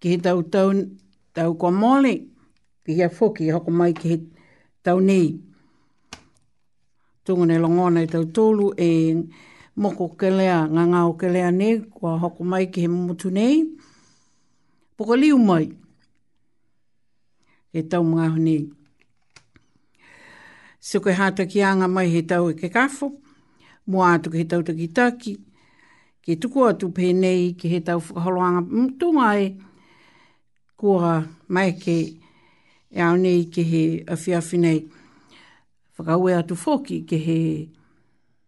ki he tau tau, tau kua mōli, ki hea whoki e hoko mai ki he tau nei. Tūnga nei longo ana i tau tōlu e moko kelea, ngā ngā o kelea nei, kua hoko mai ki he motu nei. Pukaliu mai, e tau mga ahu nei. Sukuhata ki anga mai he tau e ke kafo, mua atu ki he tau taki taki, ki tuku atu pēnei ki he tau whakaholoanga tūnga e, kua mai ke e au nei ki he awhiawhi nei, whakaue atu fōki ki he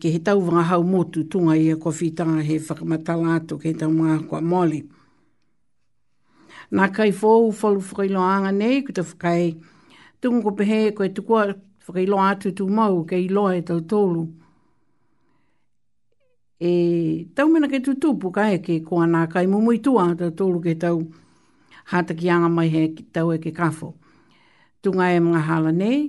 Ki he tau whakahau motu tunga i a Kowhi Tanga he whakamatala atu ki he tau mga kua Moli. Nā kai fōu whalu whakailo anga nei ki te whakai tungu ko pehe ko e tukua whakailo atu tu mau ke iloa e tau tōlu. E tau mena ke tutupu ka e ke koa nā kai mumu i tua tau tōlu ke tau hātaki anga mai he tau e ke kafo. Tunga e mga hala nei,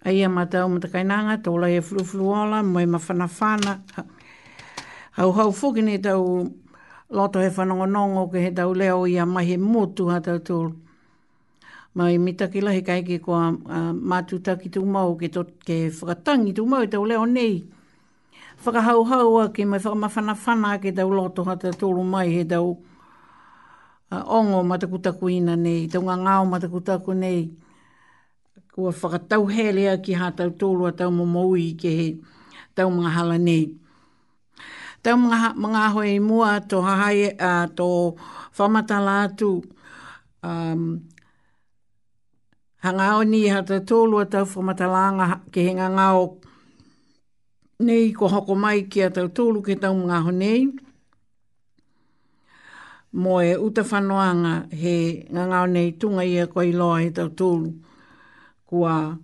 Eia mātou o Matakainanga, tō lai e furufuru ola, moe ma whana whana. Hau hau fuki ni tau loto he whanongo nongo ke he tau leo i a mahi motu ha tau tū. Mai mita ki lahi kai ki kua uh, mātuta ki tū mau ke, to, ke whakatangi tū mau i tau leo nei. Whakahau hau a ki mai whakamawhana whana ke tau loto ha tau tū mai he tau uh, ongo matakutaku ina nei, tau ngā ngāo matakutaku nei. Kua whakatau herea ki hā tau tōrua tau mō mōui i kehe tau mga hala nei. Tau mga, mga hoe i mua tō hahai, uh, tō whamata la atu, um, hanga o ni ha te tolu tau fo matalanga ke hinga ngao nei ko hoko mai ki a tau tolu ke tau mga ho nei Mo e uta whanoanga he ngangao nei tunga ia koe i loa i tau tūru. Kua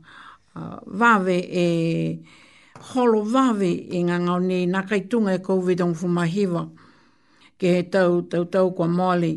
uh, vave e holo vave i ngangao nei nā kai tunga e COVID-19 fumahiwa. Ke he tau, tau tau kua Molly.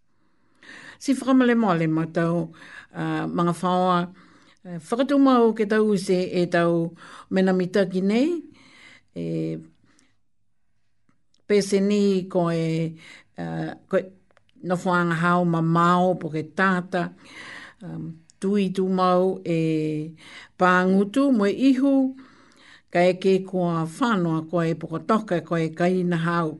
Si whakamalemale ma tau uh, mga whaoa. Uh, whakatu mau ke tau se e tau mena mitaki nei. E, pese ni ko e, uh, ko e no whaanga hao ma mao po ke tata. Um, tui tu mau e pāngutu mo e ihu. Ka e ke koa whanoa koe e pokotaka koe kaina hao.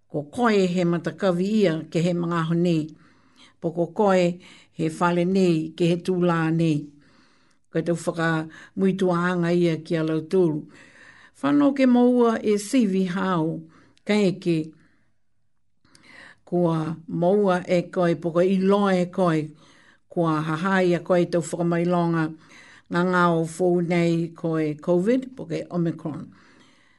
Ko koe he matakawi ia ke he mangaho nei. Po ko koe he whale nei ke he tūlā nei. Koe tau whaka muitua anga ia ki a lau tūru. Whano ke moua e Sivi hao ka eke. Kua moua e koe po koe iloa e koe. Kua hahai a koe tau whakamailonga nga ngao fōu nei koe COVID po koe Omicron.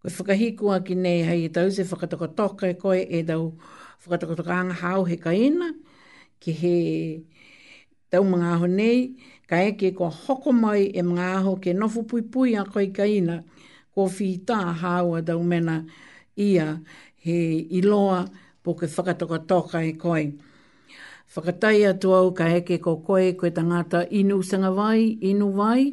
Kua whakahikoa ki nei hei e tau te whakatakotoka e koe e tau whakatakotoka anga hao he kaina, ki he tau mga aho nei, ka eke kua hoko mai e mga aho ke nofu pui pui a koe kaina, kua whi ta hao a tau mena ia he iloa po ke whakatakotoka e koe. Whakatai atu au ka eke ko koe, koe tangata inu sangawai, inu vai,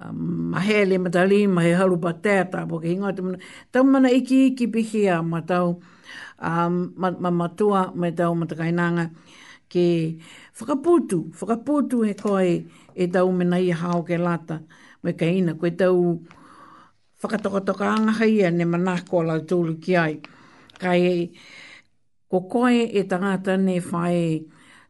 um, he le matali, ma he haru pa tea ta po ke hinga te mana. Tau mana iki iki bihi a ma tau um, ma, ma matua me tau matakainanga ke whakaputu, whakaputu he koi e tau mena i hao ke lata me ke ina koe tau whakatokotoka anga hai ne mana ko la tulu ki ai. Kai ko koi e tangata ne whai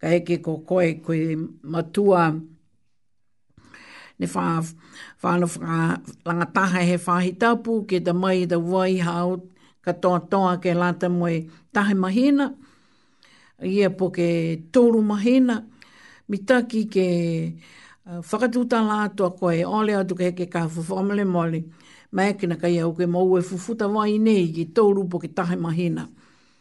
ka heke ko koe, koe matua, ne wha, whāna whakarangataha he whāhi tāpū ke ta mai ta wai hao ka toa toa ke lata moe tahe mahina, ia po ke tōru mahina, mi taki ke uh, whakatūta la atua koe, ole atu ke heke ka whawhamale mole, mai kina kai au ke mau e fufuta wai nei ki tōru po ke tahe mahina.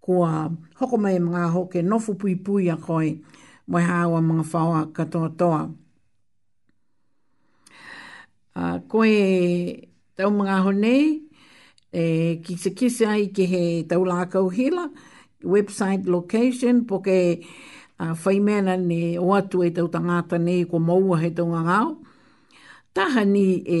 kua hoko mai e mga hoke nofu pui pui a koi, mai haawa mga whaoa katoa toa. Uh, koi tau mga hone, e ki se kise ai ki he tau lākau hila, website location, po ke uh, ah, whai mena ni o atu e tau tangata ni ko maua he tau ngangao. Taha ni e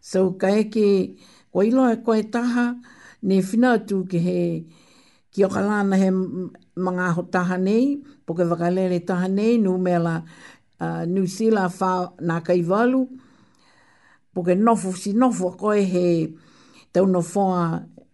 So kai ke kua ilo e koe taha ne whina atu ke he ki aka la na he mangaho taha nei, poke whakalele taha nei, nu mea la uh, New Zealand wha nā kai walu, po ke nofo si nofo koe he tau no whoa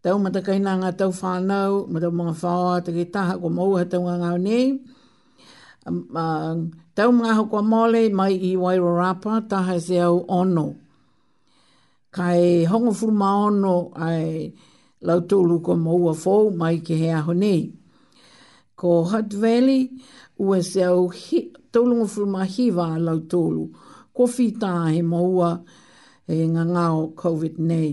Tau matakai nā ngā tau whānau, me tau mga whaoa, te ke taha ko mōu he taunga ngāu nei. Um, uh, tau mga aho kua mole mai i Wairo Rapa, taha se au ono. Kai hongo furu ma ono ai lau tūlu ko mōu a fōu mai ke he aho nei. Ko Hutt Valley, ua se au hi, tūlungu furu ma hiwa lau tūlu. Ko whītā he mōua e ngā ngāo COVID nei.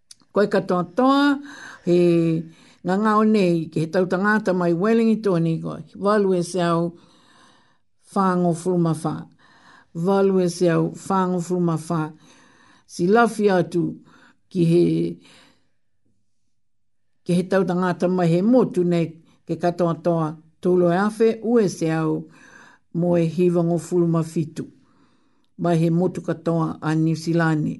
Koe katoa toa, he ngangao nei, he tau tangata mai Wellingi toa nei koe. Walu e se au, whango furuma wha. Walu e se au, whango furuma wha. Si lafi atu ki he, ki he tau tangata mai he motu nei, ke katoa toa, tolo e awhe, ue se au, mo e hiwango furuma fitu. Mai he motu katoa a New Zealand nei.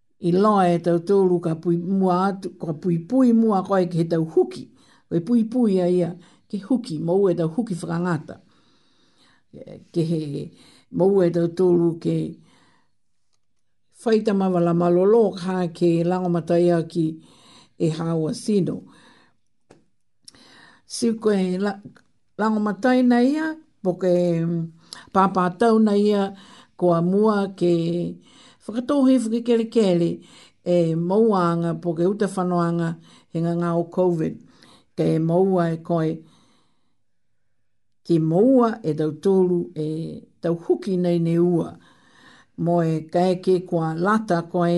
I loa e tau tōru ka pui mua atu, ka pui pui mua koe ki he tau huki. Koe pui pui a ia ki huki, mou e tau huki whakangata. Ke he mou e tau tōru ke whaita mawala malolo ka ke lango matai a ki e hawa sino. Si koe la, Rangomataina ia, poke pāpātauna ia, kua mua ke whakatōhī whakikerekere e moua anga poke uta whanoanga he nga nga o Covid ke moua e koe ki moua e tau tōru e tau huki nei ne ua moe kaeke kua lata koe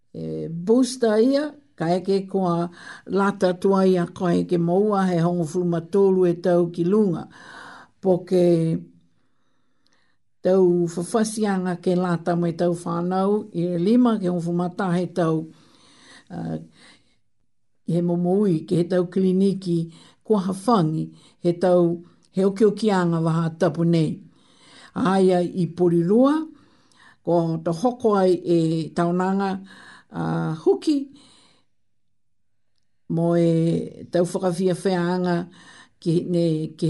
He booster ia, ka eke kua lata tua ia kua eke moua he hongo whuma tolu e tau ki lunga. Poke tau whawhasianga ke lata me tau whanau, i lima ke hongo whuma tahe tau. Uh, I he momo ui ki he tau kiliniki ko aha whangi he tau he okioki a nga waha tapu nei. Aia i Poriroa ko to hoko ai e Taonanga a Huki mo e tau whakawhiawhia anga ki ne ki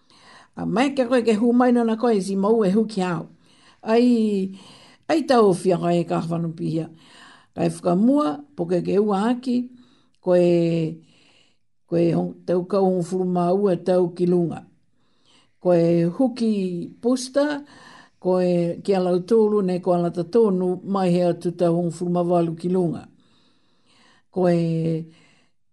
A mai ke koe ke hu mai nana koe i si mou e hu ki au. Ai, ai ta o fia kai e ka whanu pihia. Kai whaka mua, po ke ke ua aki, koe, koe hong, tau kau hong furu ma ua tau ki lunga. Koe huki posta, koe ki alau tōru ne ko alata tōnu mai hea tu tau hong furu ma walu ki lunga. Koe,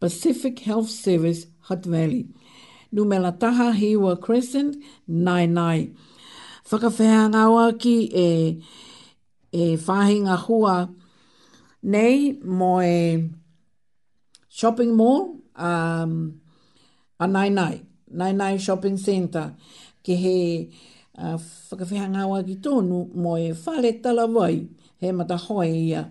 Pacific Health Service, Hutt Valley, Numela Taha Hiwa Crescent, Nae Nae. Whakawhea ngā wāki e, e whāhinga hua nei mō e shopping mall um, a Nae Nae, Nae Nae Shopping Centre, ki he uh, whakawhea ngā wāki tōnu mō e whare tarawai, he mata hoe ia.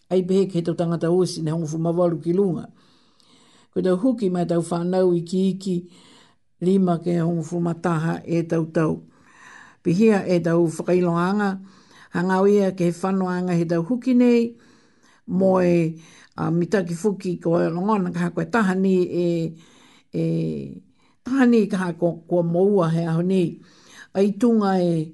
Ai pehe kei tō tangata o isi ne hongo fumawaru ki lunga. Ko tau huki mai tau whanau i ki iki lima ke hongo fumataha e tau tau. Pihia e tau whakailoanga, hanga oia ke he whanoanga he tau huki nei, moe a mitaki fuki ko e longona kaha koe tahani e, e tahani kaha ko, ko moua he aho nei. Ai tunga e,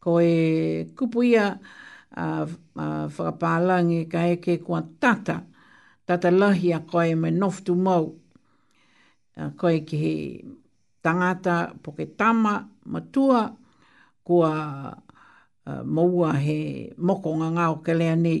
Ko e kupu ia a whakapalangi ka eke kua tata, tata lahia koe me noftu mou. Koe ki he tangata poke tama matua kua moua he mokonga ngao kelea nei.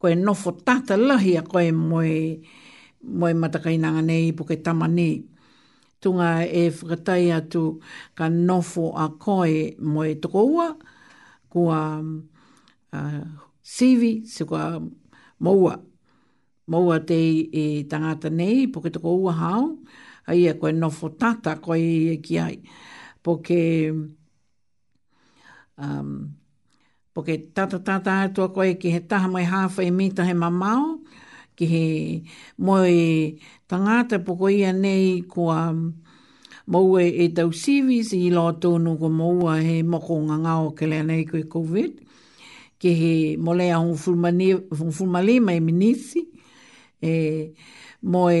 Koe nofo tata lahi a koe moe moe matakaina nga nei i puke tama ni. Tunga e whakatai atu ka nofo a koe moe tokoua kua uh, sivi se kua moua. Moua te i, i tangata nei puke tokoua hao. Ai a koe nofo tata koe i e ki ai. Puke Um, poke tata tata atua koe ki he taha mai hawha i mita he mamao, ki he moe tangata poko ia nei ko a um, moua e tau series i lo tonu ko moua he moko nga ngao ke lea nei koe COVID, ki he mole a hongfumali mai minisi, e moe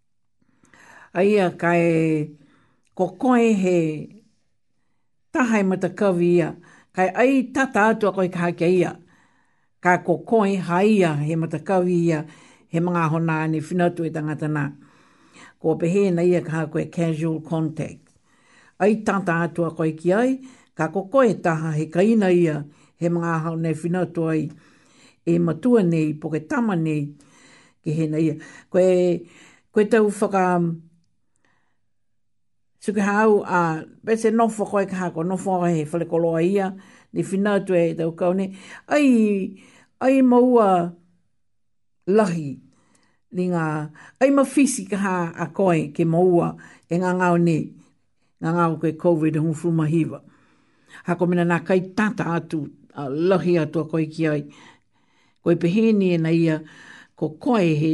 Aia kai ko koe he tahai mata kawi ia, kai ai tata atua koe kaha kia ia, ka ko koe haia he mata kawi ia, he mga hona ane whinatu e tangata na. Ko pehena ia kaha koe casual contact. I tata atu a koe ki ai, ka koko e taha he kaina ia, he mga ahau nei whinau to ai, e matua nei, poke tama nei, ke hena ia. Koe, koe tau whaka, suke hau, a, pese nofo koe ka hako, nofo he whale koloa ia, ni whinau to e tau kau nei, ai, ai maua, Lahi, ni nga ai ma fisi ka ha a koe ke moua e nga ngao nei, nga ngao koe Covid e ngufu ma hiva. Ha ko mena na kai tata atu, a lahi atu a koe ki ai, koe peheni e na ia ko koe he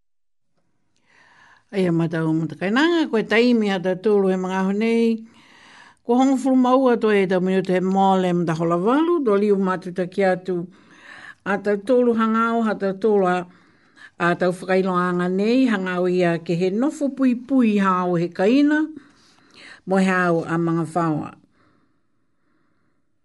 Ai a mātou o Mata Kainanga, koe taimi a tau tōru he mga ahu nei. Ko hongo furu maua to e tau minu te mōle mta hola walu, to liu mātou ta ki atu. A tau tōru hanga o ha tau tōru a, a tau whakailo anga nei, hanga o ia ke he nofo pui pui ha o he kaina, mo he au a mga whaoa.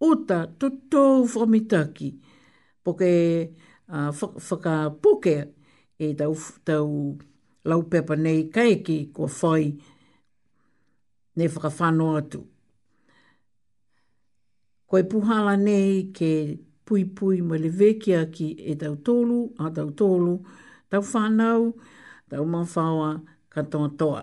Uta, to tōu whamitaki, poke, uh, whakapoke e tau, tau laupepa nei kai ki kua whai ne whakawhano atu. Koe puhala nei ke pui pui ma le vekia ki e tau tolu, a tau tolu, tau whanau, tau mawhawa, katoa toa.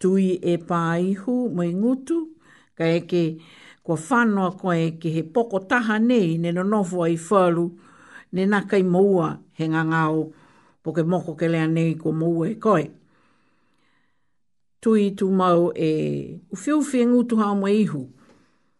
Tui e pā iho mo i ngutu, ka eke kua whanoa koe ki he poko taha nei ne nonofua i wharu, ne na kei moua he ngangao poke moko ke lea nei kua moua e koe. Tui tu mau e uwhiuwhi e ngutu hao mo ihu.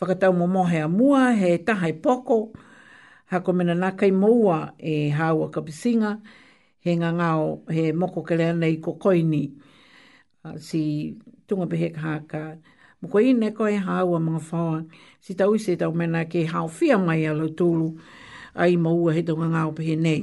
Whakatau mo mohea mua he tahai poko ha komena na kai moua e haua kapisinga he ngangao he moko kele ana i ko koini si tunga behe ka ka mo ko ine ko e haua mga whawa si tau i se tau mena ke hao fia mai a lo tulu ai moua he tunga ngao behe nei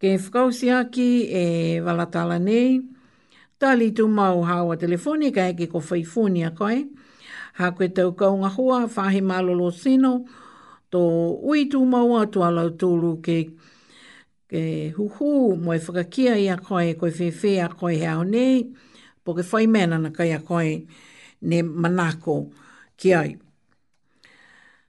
Ke whakausia ki e Walatala nei, Tali tu mau hawa telefoni ka heke ko whaifonia kai. Ha koe tau kau nga hoa, whahe malolo sino, to ui tu mau a tu alau tolu ke ke huhu mo e whakakia i a kai koe whewhe a kai hea o nei, po ke whai mena na kai a kai ne manako ki ai.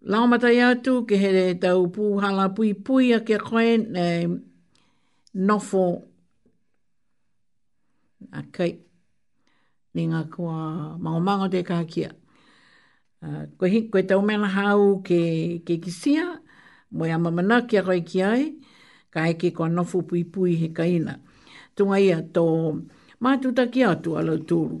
Laumatai atu ke he tau pūhala pui pui a kia koe nei nofo. Okay. Ni ngā kua mango mango te kā kia. Uh, koe, koe tau mena hau ke, ke kisia, moe a mamana ki a koe ki ai, ka eke kua nofo pui pui he kaina. Tunga ia tō mātuta ki atu a lau tūru.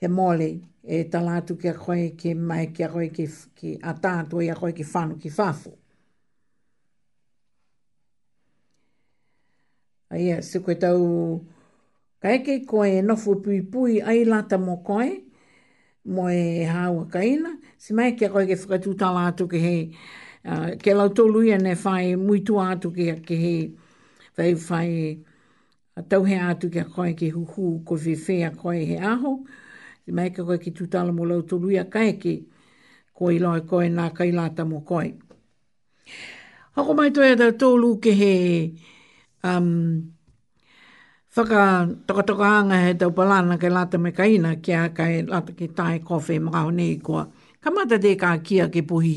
he mōli e tala atu ki a koe, ki mai, ki a koe, ki, ki a tātou i a koe ki whānu ki whāfo. Aia, se koe tau, ka eke koe e nofu pui pui ai lata mō koe, mō e hāua kaina, se mai ki a koe ki whakatū tala atu ki hei, uh, ke lau tōlu ia ne whai muitua atu ki, ki hei, whai, whai, whai, Ka tauhea atu ki a koe ki Huhū, kua whewhea koe he aho, te maika koe ki Tūtala mō Lautoruia ka eke, kua i lohe koe nā kai lāta mō koe. Hoko mai toi a tau tōlu ke he um, whaka tokatoka anga he tau palana ke lata me kaina ki a kai lata ki tae kofe makaho nei koa. Kamata te kā kia ke pohi.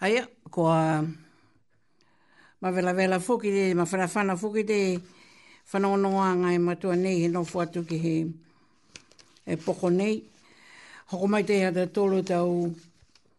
Aia, kua ma vela vela fuki de, ma whana whana fuki de, whana ono ngoa ngai matua nei, he no fuatu ki he e poko nei. Hoko mai te hea te tolu tau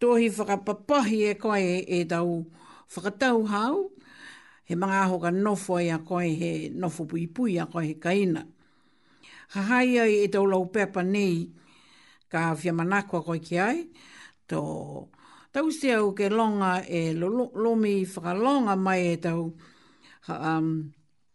Tohi whakapapahi e koe e tau whakatau hau, he manga aho ka nofo i a koe he nofo puipui a koe he kaina. Hahai ai e tau lau pepa nei ka whia manako a koe ki ai, to tau se au ke longa e lomi whakalonga mai e tau um,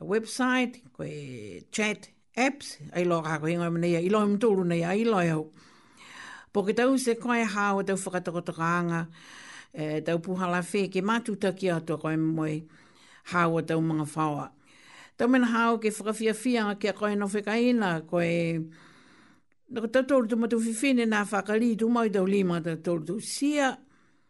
a website, ko e chat apps, ai loa ka koe ingoa mene ia, iloi mtulu nei, ai iloi au. Po ke tau se koe hao e tau whakatokotoka anga, e tau puhala whē, ke mātuta ki atua koe moe, hao e tau mga whaoa. Tau mena hao ke whakawhia fia ki a koe no whekaina, koe, Naka tau tolu tu matu whiwhine nā whakari tu mau tau lima tau tolu tu sia,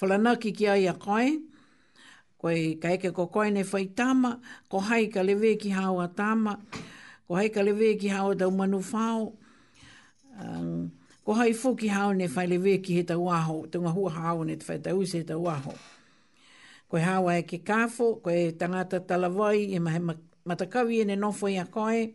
Wharanaki ki a ia kai. Koi ka eke ko koi nei whai tama, ko hai ka lewe ki hao a tama, ko hai ka lewe ki hao a tau manu whao, um, ko hai fo ki hao nei whai lewe ki he tau aho, tunga hua hao nei te whai tau se tau aho. Koi hao ai ke kafo, koi tangata talawai, e mahe matakawi e ne nofo ia kai,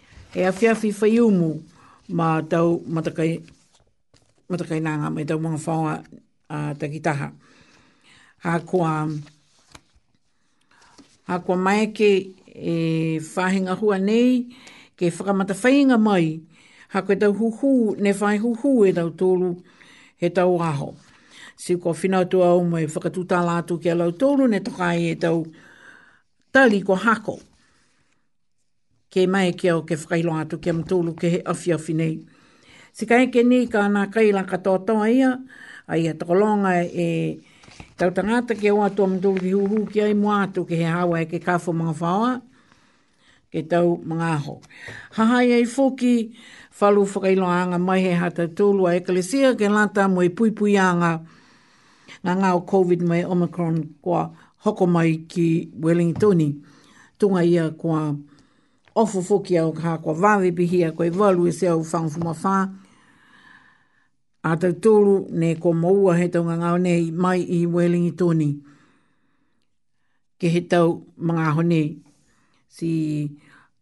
He awhiawhi whai umu mā tau matakai, matakai nāngā mai tau mga whaoa a Takitaha. Hā kua, hā kua mai ke e whāhinga hua nei, ke whakamata whainga mai, ha koe tau huhu, ne whai huhu e tau tōru, he tau aho. Si kua whinau tu au mai whakatutala atu ki a lau tōru, ne tokai e tau tali ko hako. kē mai ki au ke whakairo atu ki a Matoulu ke he awhiawhi nei. Si kai ke nei ka ana kai la katoa toa ia, a ia toko longa e tau tangata ki au atu a Matoulu ki huhu ki ai mua atu ke he hawa e ke kafo mga whaoa, ke tau mga aho. Hahai ai fuki, whalu whakailo anga mai he hata tūlu a Ekelesia ke lata mo i pui pui anga Nga nga o Covid me Omicron kua hoko mai ki Wellingtoni. Tunga ia kua ofofoki au ka kua vavipihia koe valu e se au whangfuma wha. A tau tolu ne ko moua he taunga ngao nei mai i Wellingtoni. Ke he tau mga aho nei. Si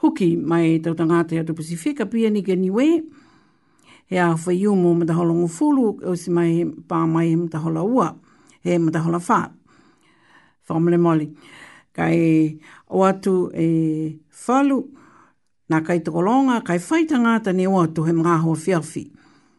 Hoki mai tau tanga te atu Pasifika pia ni ke niwe. He a whai iu mo mata holo ngu fulu o si mai he pā mai he mata hola ua. He mata hola whā. Whakamale moli. Kai o atu e whalu. Nā kai tokolonga, kai whai tangata ni o atu he mga hoa whiawhi.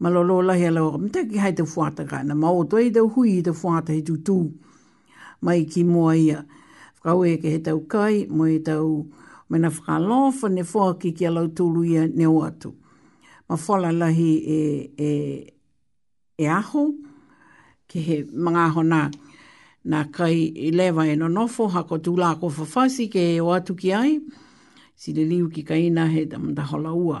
Malolo lahi ala waka mita ki hai te whata ka na mao toi te hui te whata he tutu mai ki moa ia. Kau e ke he tau kai mo e tau me na whaka lofa ne foa ki ki ala utulu ia ne o atu. Ma fola lahi e, e, e aho ki he mga aho na na kai i lewa e no nofo hako tu la ko fafasi ke o atu ki ai. Si le liu ki kaina he tamda hola ua.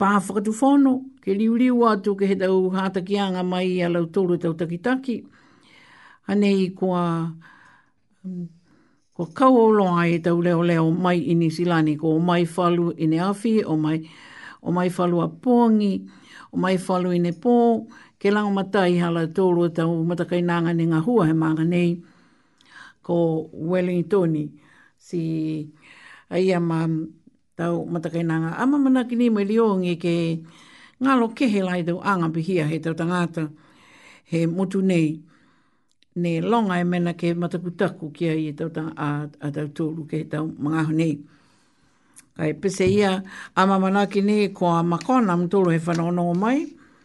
Pā whakatuwhono, ke riuriu atu ke he tau hātakianga mai i a lau tōru tau takitaki, anei kua, kua kauolo ai e tau leo leo mai i Nisilani, ko o mai whalu i ne awhi, o mai, o mai whalu a pōngi, o mai whalu i ne pō, ke langa mata i hala tōru tau matakai nānga ni ngā hua he mānga nei, ko Wellingtoni, si, ai ama, Tau matakai nā ngā ama manakini me lio ngi ke ngā lo kehe lai tau anga pihia he tau tangata he motu nei ne longa e mena ke mataku taku ki ai e tau tanga a, a tau tōru ke tau mga ahu nei. Kai pese ia a mamanaki nei ko a makona mtoro he whanono mai.